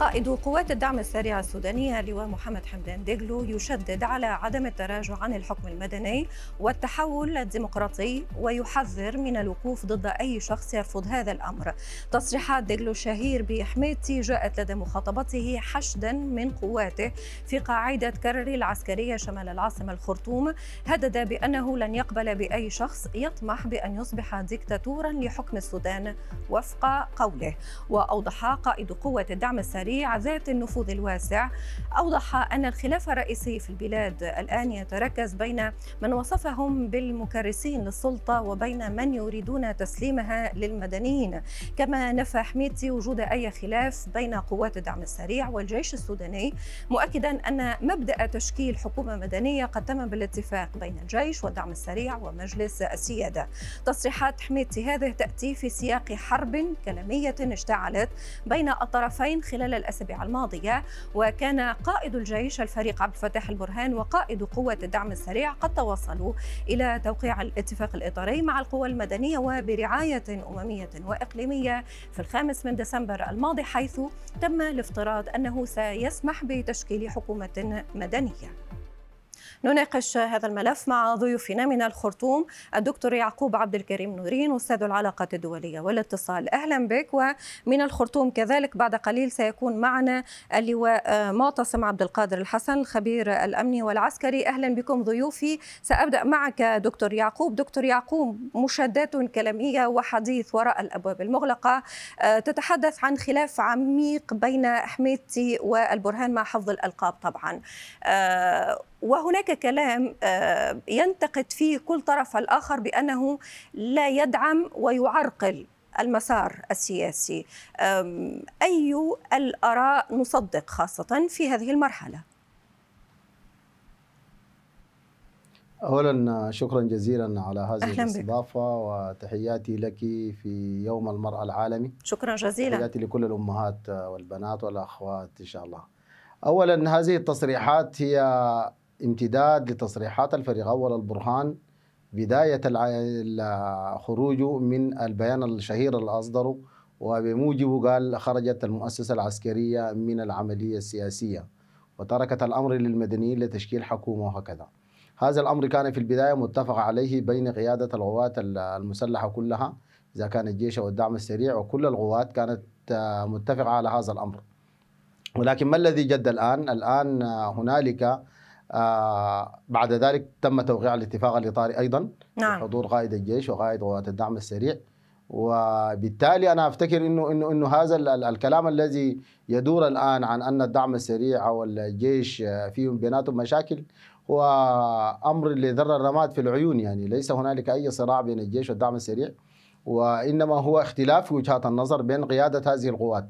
قائد قوات الدعم السريع السودانية اللواء محمد حمدان ديغلو يشدد على عدم التراجع عن الحكم المدني والتحول الديمقراطي ويحذر من الوقوف ضد أي شخص يرفض هذا الأمر. تصريحات ديغلو الشهير بحميتي جاءت لدى مخاطبته حشدا من قواته في قاعدة كرري العسكرية شمال العاصمة الخرطوم هدد بأنه لن يقبل بأي شخص يطمح بأن يصبح ديكتاتورا لحكم السودان وفق قوله. وأوضح قائد قوة الدعم السريع السريع ذات النفوذ الواسع. أوضح أن الخلاف الرئيسي في البلاد الآن يتركز بين من وصفهم بالمكرسين للسلطة وبين من يريدون تسليمها للمدنيين. كما نفى حميتي وجود أي خلاف بين قوات الدعم السريع والجيش السوداني مؤكدا أن مبدأ تشكيل حكومة مدنية قد تم بالاتفاق بين الجيش والدعم السريع ومجلس السيادة. تصريحات حميتي هذه تأتي في سياق حرب كلامية اشتعلت بين الطرفين خلال الأسابيع الماضية وكان قائد الجيش الفريق عبد الفتاح البرهان وقائد قوة الدعم السريع قد توصلوا إلى توقيع الاتفاق الإطاري مع القوى المدنية وبرعاية أممية وإقليمية في الخامس من ديسمبر الماضي حيث تم الافتراض أنه سيسمح بتشكيل حكومة مدنية. نناقش هذا الملف مع ضيوفنا من الخرطوم الدكتور يعقوب عبد الكريم نورين أستاذ العلاقات الدولية والاتصال. أهلا بك ومن الخرطوم كذلك بعد قليل سيكون معنا اللواء معتصم عبد القادر الحسن الخبير الأمني والعسكري. أهلا بكم ضيوفي. سأبدأ معك دكتور يعقوب. دكتور يعقوب مشادات كلامية وحديث وراء الأبواب المغلقة. تتحدث عن خلاف عميق بين حميتي والبرهان مع حفظ الألقاب طبعا. وهناك كلام آه، ينتقد فيه كل طرف الآخر بأنه لا يدعم ويعرقل المسار السياسي. أي الآراء نصدق خاصة في هذه المرحلة؟ اولا شكرا جزيلا على هذه الاستضافة وتحياتي لك في يوم المرأة العالمي. شكرا جزيلا. تحياتي لكل الأمهات والبنات والأخوات إن شاء الله. اولا هذه التصريحات هي امتداد لتصريحات الفريق أول البرهان بداية خروجه من البيان الشهير اللي أصدره وبموجبه قال خرجت المؤسسة العسكرية من العملية السياسية وتركت الأمر للمدنيين لتشكيل حكومة وهكذا هذا الأمر كان في البداية متفق عليه بين قيادة القوات المسلحة كلها إذا كان الجيش أو الدعم السريع وكل القوات كانت متفقة على هذا الأمر ولكن ما الذي جد الآن؟ الآن هنالك آه بعد ذلك تم توقيع الاتفاق الإطاري أيضا نعم. بحضور قائد الجيش وقائد قوات الدعم السريع. وبالتالي أنا أفتكر إنه إنه إنه هذا الكلام الذي يدور الآن عن أن الدعم السريع أو الجيش فيهم بيناتهم مشاكل هو أمر لذر الرماد في العيون. يعني ليس هنالك أي صراع بين الجيش والدعم السريع وإنما هو اختلاف وجهات النظر بين قيادة هذه القوات.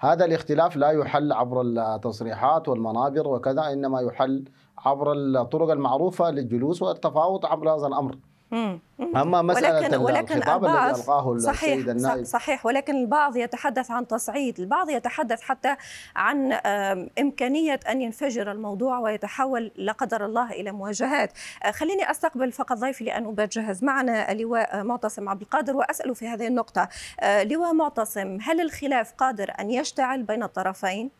هذا الاختلاف لا يحل عبر التصريحات والمنابر وكذا إنما يحل عبر الطرق المعروفة للجلوس والتفاوض عبر هذا الأمر. أما مسألة ولكن ولكن الخطاب الذي ألقاه صحيح السيد النائب صحيح ولكن البعض يتحدث عن تصعيد، البعض يتحدث حتى عن إمكانية أن ينفجر الموضوع ويتحول لا قدر الله إلى مواجهات، آه، خليني أستقبل فقط ضيفي لأن بجهز معنا اللواء معتصم عبد القادر وأسأله في هذه النقطة، آه، لواء معتصم هل الخلاف قادر أن يشتعل بين الطرفين؟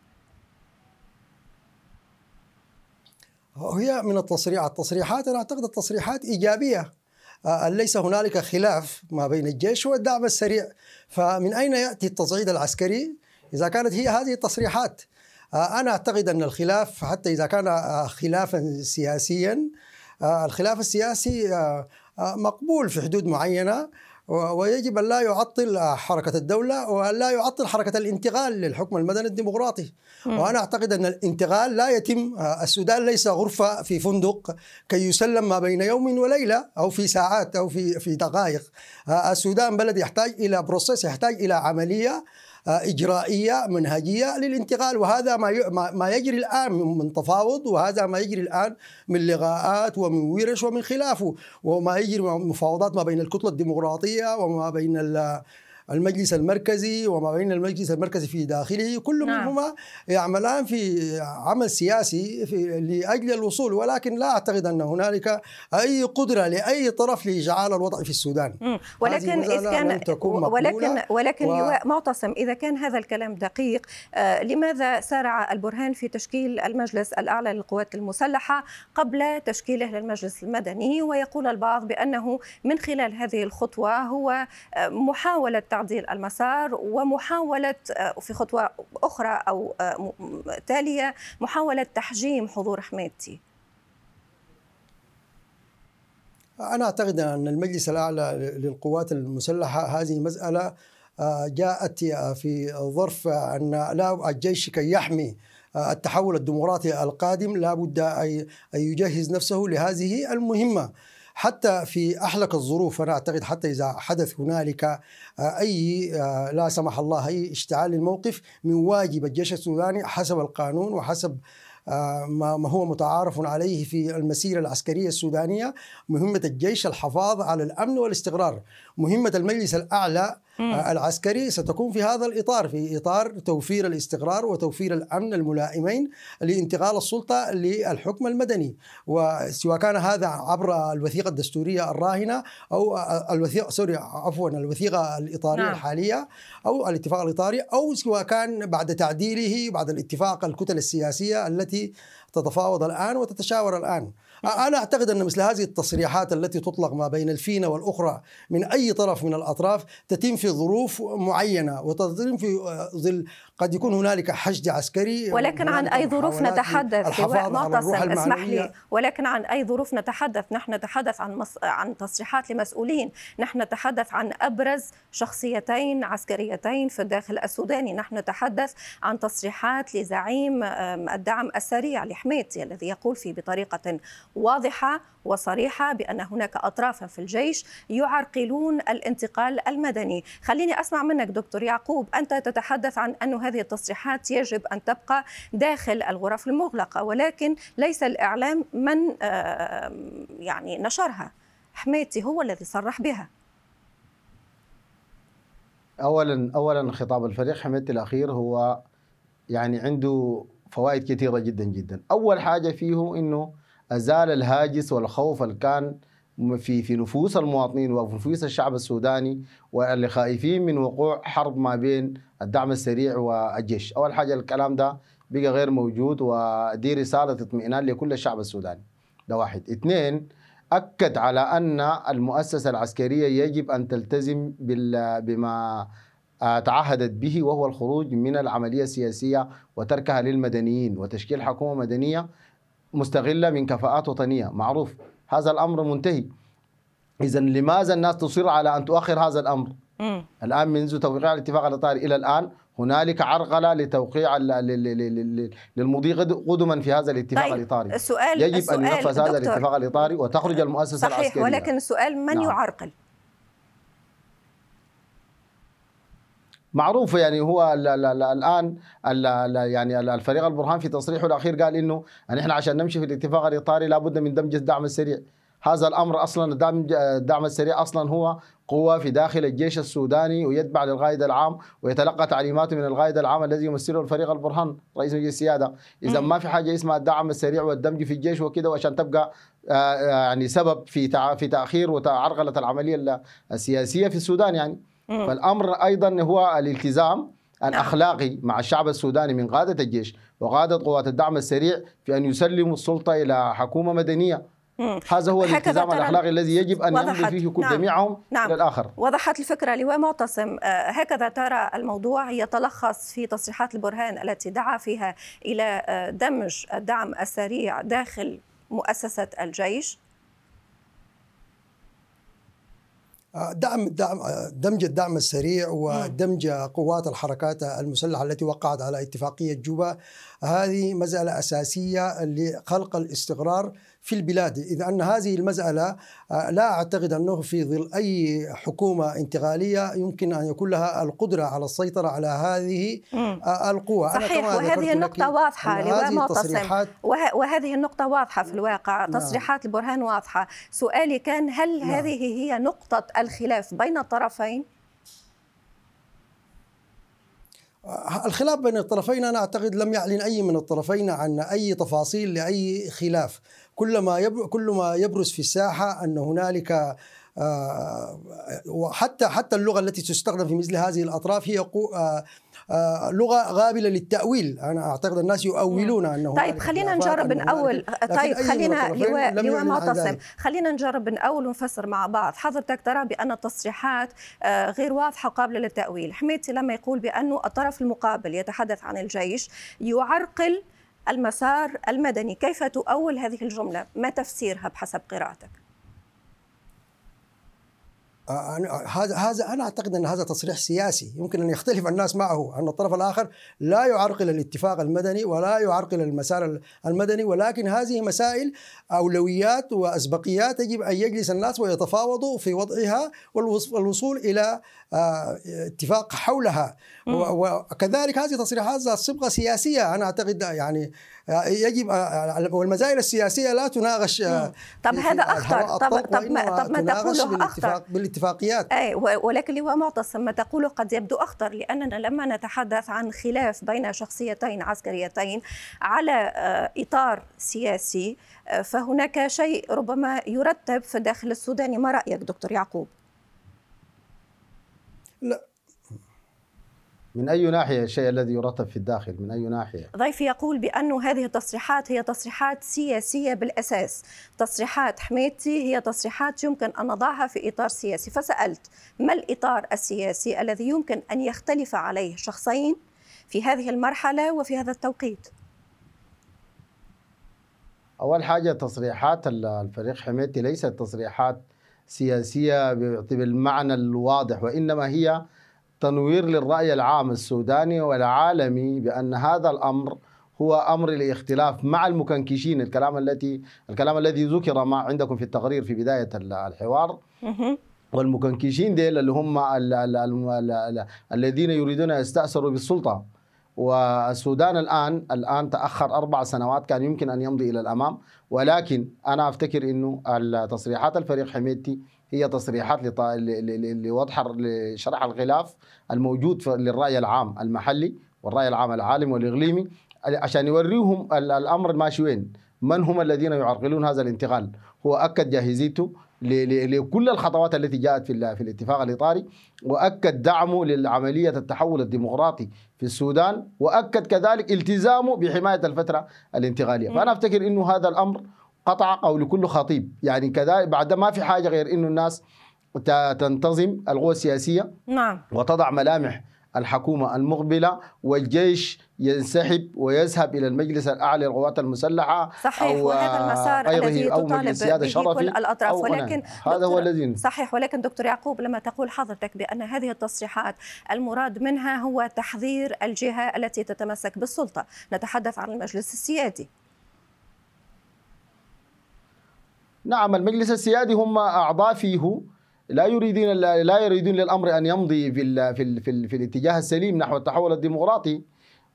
هي من التصريحات التصريحات أنا أعتقد التصريحات إيجابية. آه، ليس هنالك خلاف ما بين الجيش والدعم السريع. فمن أين يأتي التصعيد العسكري؟ إذا كانت هي هذه التصريحات آه، أنا أعتقد أن الخلاف حتى إذا كان آه، خلافا سياسيا الخلاف السياسي مقبول في حدود معينة. ويجب أن لا يعطل حركة الدولة وأن لا يعطل حركة الانتقال للحكم المدني الديمقراطي. وأنا أعتقد أن الانتقال لا يتم السودان ليس غرفة في فندق كي يسلم ما بين يوم وليلة أو في ساعات أو في في دقائق. السودان بلد يحتاج إلى بروسيس يحتاج إلى عملية. إجرائية منهجية للانتقال وهذا ما ما يجري الآن من تفاوض وهذا ما يجري الآن من لقاءات ومن ورش ومن خلافه وما يجري مفاوضات ما بين الكتلة الديمقراطية وما بين المجلس المركزي وما بين المجلس المركزي في داخله كل نعم. منهما يعملان في عمل سياسي في لأجل الوصول ولكن لا أعتقد أن هنالك أي قدرة لأي طرف لإجعال الوضع في السودان مم. ولكن إذا كان ولكن ولكن و- معتصم إذا كان هذا الكلام دقيق آه، لماذا سارع البرهان في تشكيل المجلس الأعلى للقوات المسلحة قبل تشكيله للمجلس المدني ويقول البعض بأنه من خلال هذه الخطوة هو آه، محاولة تعديل المسار ومحاولة آه، في خطوة أخرى أو آه، تالية محاولة تحجيم حضور حميدتي أنا أعتقد أن المجلس الأعلى للقوات المسلحة هذه مسألة آه، جاءت في ظرف أن لا الجيش كي يحمي التحول الديمقراطي القادم لا بد أن يجهز نفسه لهذه المهمة. حتى في أحلك الظروف أنا أعتقد حتى إذا حدث هنالك آه، أي آه، لا سمح الله أي اشتعال للموقف من واجب الجيش السوداني حسب القانون وحسب آه، ما هو متعارف عليه في المسيرة العسكرية السودانية مهمة الجيش الحفاظ على الأمن والاستقرار مهمة المجلس الأعلى العسكري ستكون في هذا الإطار في إطار توفير الاستقرار وتوفير الأمن الملائمين لانتقال السلطة للحكم المدني وسواء كان هذا عبر الوثيقة الدستورية الراهنة أو الوثيقة سوري عفوا الوثيقة الإطارية نعم. نعم. الحالية أو الاتفاق الإطاري أو سواء كان بعد تعديله بعد الاتفاق الكتل السياسية التي تتفاوض الآن وتتشاور الآن. أنا أعتقد أن مثل هذه التصريحات التي تطلق ما بين الفينة والأخرى من أي طرف من الأطراف تتم في ظروف معينة وتتم في ظل قد يكون هنالك حشد عسكري ولكن عن أي ظروف نتحدث؟ معتصم اسمح. لي. ولكن عن أي ظروف نتحدث؟ نحن نتحدث عن مص... عن تصريحات لمسؤولين. نحن نتحدث عن أبرز شخصيتين عسكريتين في الداخل السوداني. نحن نتحدث عن تصريحات لزعيم الدعم السريع لحميتي الذي يقول فيه بطريقة واضحة وصريحة بأن هناك أطرافا في الجيش يعرقلون الانتقال المدني. خليني أسمع منك دكتور يعقوب أنت تتحدث عن أن هذه التصريحات يجب أن تبقى داخل الغرف المغلقة ولكن ليس الإعلام من آه، يعني نشرها. حميتي هو الذي صرح بها. اولا اولا خطاب الفريق حميدتي الأخير هو يعني عنده فوائد كثيرة جدا جدا. أول حاجة فيه إنه أزال الهاجس والخوف اللي كان في في نفوس المواطنين وفي نفوس الشعب السوداني واللي خايفين من وقوع حرب ما بين الدعم السريع والجيش. أول حاجة الكلام ده بقى غير موجود ودي رسالة اطمئنان لكل الشعب السوداني. ده واحد. اثنين أكد على أن المؤسسة العسكرية يجب أن تلتزم بما تعهدت به وهو الخروج من العملية السياسية وتركها للمدنيين وتشكيل حكومة مدنية مستغلة من كفاءات وطنية. معروف. هذا الأمر منتهي. إذا لماذا الناس تصر على أن تؤخر هذا الأمر؟ مم. الآن منذ توقيع الاتفاق الإطاري إلى الآن هنالك عرقلة لتوقيع للمضي قدما في هذا الاتفاق طيب الإطاري. السؤال يجب السؤال أن ينفذ هذا الاتفاق الإطاري وتخرج المؤسسة صحيح العسكرية. ولكن السؤال من نعم. يعرقل؟ معروف يعني هو ال ال ال الآن ال ال يعني ال- الفريق البرهان في تصريحه الأخير قال إنه ان إحنا عشان نمشي في الاتفاق الإطاري لابد من دمج الدعم السريع. هذا الأمر أصلا الدعم الدعم السريع أصلا هو قوة في داخل الجيش السوداني ويتبع للقائد العام ويتلقى تعليماته من القائد العام الذي يمثله الفريق البرهان رئيس مجلس السيادة. إذا مم. ما في حاجة اسمها الدعم السريع والدمج في الجيش وكده وعشان تبقى آه، آه، يعني سبب في في تأخير وعرقله العملية ال- السياسية في السودان يعني. مم. فالأمر أيضا هو الالتزام الأخلاقي مع الشعب السوداني من قاده الجيش وقاده قوات الدعم السريع في أن يسلموا السلطة إلى حكومة مدنية مم. هذا هو الالتزام الأخلاقي الذي يجب أن يمضي. فيه كل نعم. جميعهم نعم. إلى الآخر وضحت الفكرة لواء معتصم آه، هكذا ترى الموضوع يتلخص في تصريحات البرهان التي دعا فيها إلى آه، دمج الدعم السريع داخل مؤسسة الجيش دعم دعم دمج الدعم السريع ودمج قوات الحركات المسلحة التي وقعت على اتفاقية جوبا. هذه مسألة أساسية لخلق الاستقرار في البلاد اذا أن هذه المسألة آه، لا أعتقد أنه في ظل أي حكومة انتقالية يمكن أن يكون لها القدرة على السيطرة على هذه. آه، القوى أنا صحيح كما ذكرت وهذه النقطة واضحة أن لواء معتصم وهذه النقطة واضحة في الواقع نعم. تصريحات البرهان واضحة سؤالي كان هل نعم. هذه هي نقطة الخلاف بين الطرفين الخلاف بين الطرفين أنا أعتقد لم يعلن أي من الطرفين عن أي تفاصيل لأي خلاف كل ما يب... كل ما يبرز في الساحة أن هنالك آه، وحتى حتى اللغة التي تستخدم في مثل هذه الأطراف هي آه، آه، لغة قابله للتأويل. أنا أعتقد الناس يؤولون انه طيب خلينا نجرب نأول طيب خلينا لواء لواء معتصم. خلينا نجرب نأول ونفسر مع بعض. حضرتك ترى بأن التصريحات غير واضحة وقابلة للتأويل. حميتي لما يقول بأنه الطرف المقابل يتحدث عن الجيش يعرقل المسار المدني. كيف تؤول هذه الجملة؟ ما تفسيرها بحسب قراءتك؟ هذا هذا أنا أعتقد أن هذا تصريح سياسي. يمكن أن يختلف الناس معه. أن الطرف الآخر لا يعرقل الاتفاق المدني ولا يعرقل المسار المدني ولكن هذه مسائل أولويات وأسبقيات يجب أن يجلس الناس ويتفاوضوا في وضعها والوص- والوصول إلى آه، اتفاق حولها. وكذلك هذه تصريحات ذات صبغة سياسية. أنا أعتقد يعني يجب والمسائل السياسية لا تناقش آه، طب هذا. الهواء طب- طب ما- طب ما تقوله أخطر. بالاتفاق بالاتفاقيات أي و- ولكن لواء معتصم ما تقوله قد يبدو أخطر لأننا لما نتحدث عن خلاف بين شخصيتين عسكريتين على آه، إطار سياسي آه، فهناك شيء ربما يرتب في الداخل السوداني ما رأيك دكتور يعقوب؟ لا من أي ناحية الشيء الذي يرتب في الداخل؟ من أي ناحية؟ ضيفي يقول بأن هذه التصريحات هي تصريحات سياسية بالأساس. تصريحات حميتي هي تصريحات يمكن أن نضعها في إطار سياسي. فسألت ما الإطار السياسي الذي يمكن أن يختلف عليه شخصين في هذه المرحلة وفي هذا التوقيت؟ أول حاجة تصريحات ال- الفريق حميتي ليست تصريحات سياسية بالمعنى الواضح وإنما هي تنوير للرأي العام السوداني والعالمي بأن هذا الأمر هو أمر الاختلاف مع المكنكشين. الكلام التي الكلام الذي ذكر ما عندكم في التقرير في بداية ال- الحوار. والمكنكشين ديل اللي هم ال ال ال ال ال الذين يريدون يستأثروا بالسلطة. والسودان الآن الآن تأخر أربع سنوات كان يمكن أن يمضي إلى الأمام. ولكن أنا أفتكر أنه تصريحات الفريق حميدتي هي تصريحات لوضح لشرح الخلاف الموجود للرأي العام المحلي والرأي العام العالمي والإقليمي عشان يوريهم ال- الأمر ماشي وين. من هم الذين يعرقلون هذا الانتقال؟ هو أكد جاهزيته لكل الخطوات التي جاءت في في الاتفاق الإطاري وأكد دعمه للعملية التحول الديمقراطي في السودان وأكد كذلك التزامه بحماية الفترة الانتقالية. فأنا أفتكر أنه هذا الأمر قطع قول كل خطيب. يعني كذلك بعد ما في حاجة غير أنه الناس تنتظم القوى السياسية نعم. وتضع ملامح الحكومة المقبلة والجيش ينسحب ويذهب إلى المجلس الأعلى للقوات المسلحة صحيح أو وهذا المسار غيره الذي تطالب به شرفي كل الأطراف. ولكن هذا هو الذي صحيح ولكن دكتور يعقوب لما تقول حضرتك بأن هذه التصريحات المراد منها هو تحذير الجهة التي تتمسك بالسلطة. نتحدث عن المجلس السيادي. نعم المجلس السيادي هم أعضاء فيه لا يريدون لا يريدون للأمر أن يمضي في ال في ال في, ال في الاتجاه السليم نحو التحول الديمقراطي.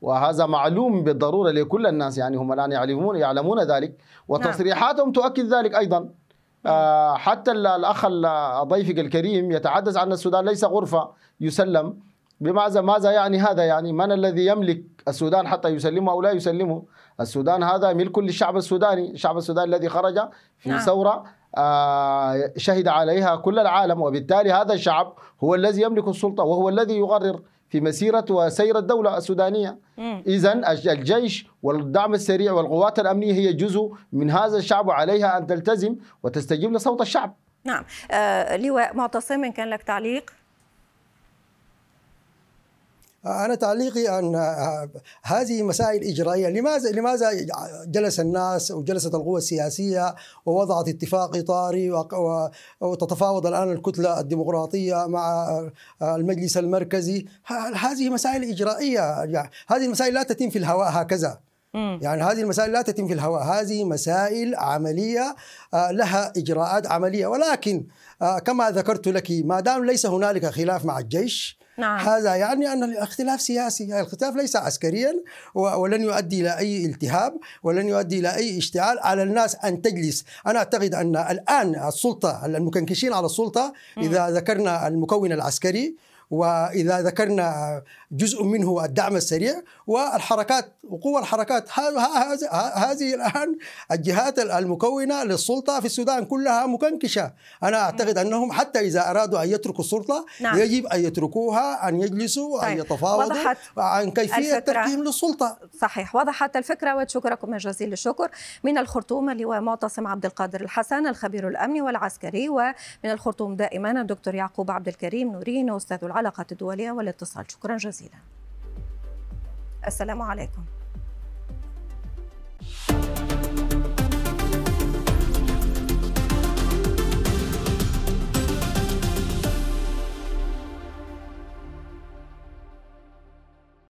وهذا معلوم بالضرورة لكل الناس يعني هم الآن يعلمون يعلمون ذلك. وتصريحاتهم تؤكد ذلك أيضا. آه، حتى ال- الأخ ال- ضيفك الكريم يتحدث عن السودان ليس غرفة يسلم. بماذا ماذا يعني هذا؟ يعني من الذي يملك السودان حتى يسلمه أو لا يسلمه؟ السودان هذا ملك للشعب السوداني الشعب السوداني الذي خرج في نعم. ثورة آه، شهد عليها كل العالم وبالتالي هذا الشعب هو الذي يملك السلطة وهو الذي يقرر في مسيرة وسير الدولة السودانية. إذا الجيش والدعم السريع والقوات الأمنية هي جزء من هذا الشعب وعليها أن تلتزم وتستجيب لصوت الشعب. نعم. آه لواء معتصم إن كان لك تعليق؟ أنا تعليقي آه، هذه مسائل إجرائية. لماذا لماذا جلس الناس وجلست القوى السياسية ووضعت اتفاق و- وتتفاوض الآن الكتلة الديمقراطية مع المجلس المركزي؟ هذه مسائل إجرائية. يعني هذه المسائل لا تتم في الهواء هكذا. مم. يعني هذه المسائل لا تتم في الهواء. هذه مسائل عملية آه، لها إجراءات عملية. ولكن آه، كما ذكرت لك ما دام ليس هنالك خلاف مع الجيش نعم. هذا يعني أن الاختلاف سياسي، الاختلاف ليس عسكريا ولن يؤدي إلى أي التهاب ولن يؤدي إلى أي اشتعال على الناس أن تجلس، أنا أعتقد أن الآن السلطة المكنكشين على السلطة إذا ذكرنا المكون العسكري وإذا ذكرنا جزء منه الدعم السريع والحركات وقوى الحركات هذه الآن الجهات المكونة للسلطة في السودان كلها مكنكشة أنا أعتقد أنهم حتى إذا أرادوا أن يتركوا السلطة نعم. يجب أن يتركوها أن يجلسوا طيب. ان يتفاوضوا عن كيفية التقديم للسلطة صحيح وضحت الفكرة وشكركم جزيل الشكر من الخرطوم اللواء معتصم عبد القادر الحسن الخبير الأمني والعسكري ومن الخرطوم دائما الدكتور يعقوب عبد الكريم نورين أستاذ العلاقات الدولية والاتصال. شكرا جزيلا. السلام عليكم.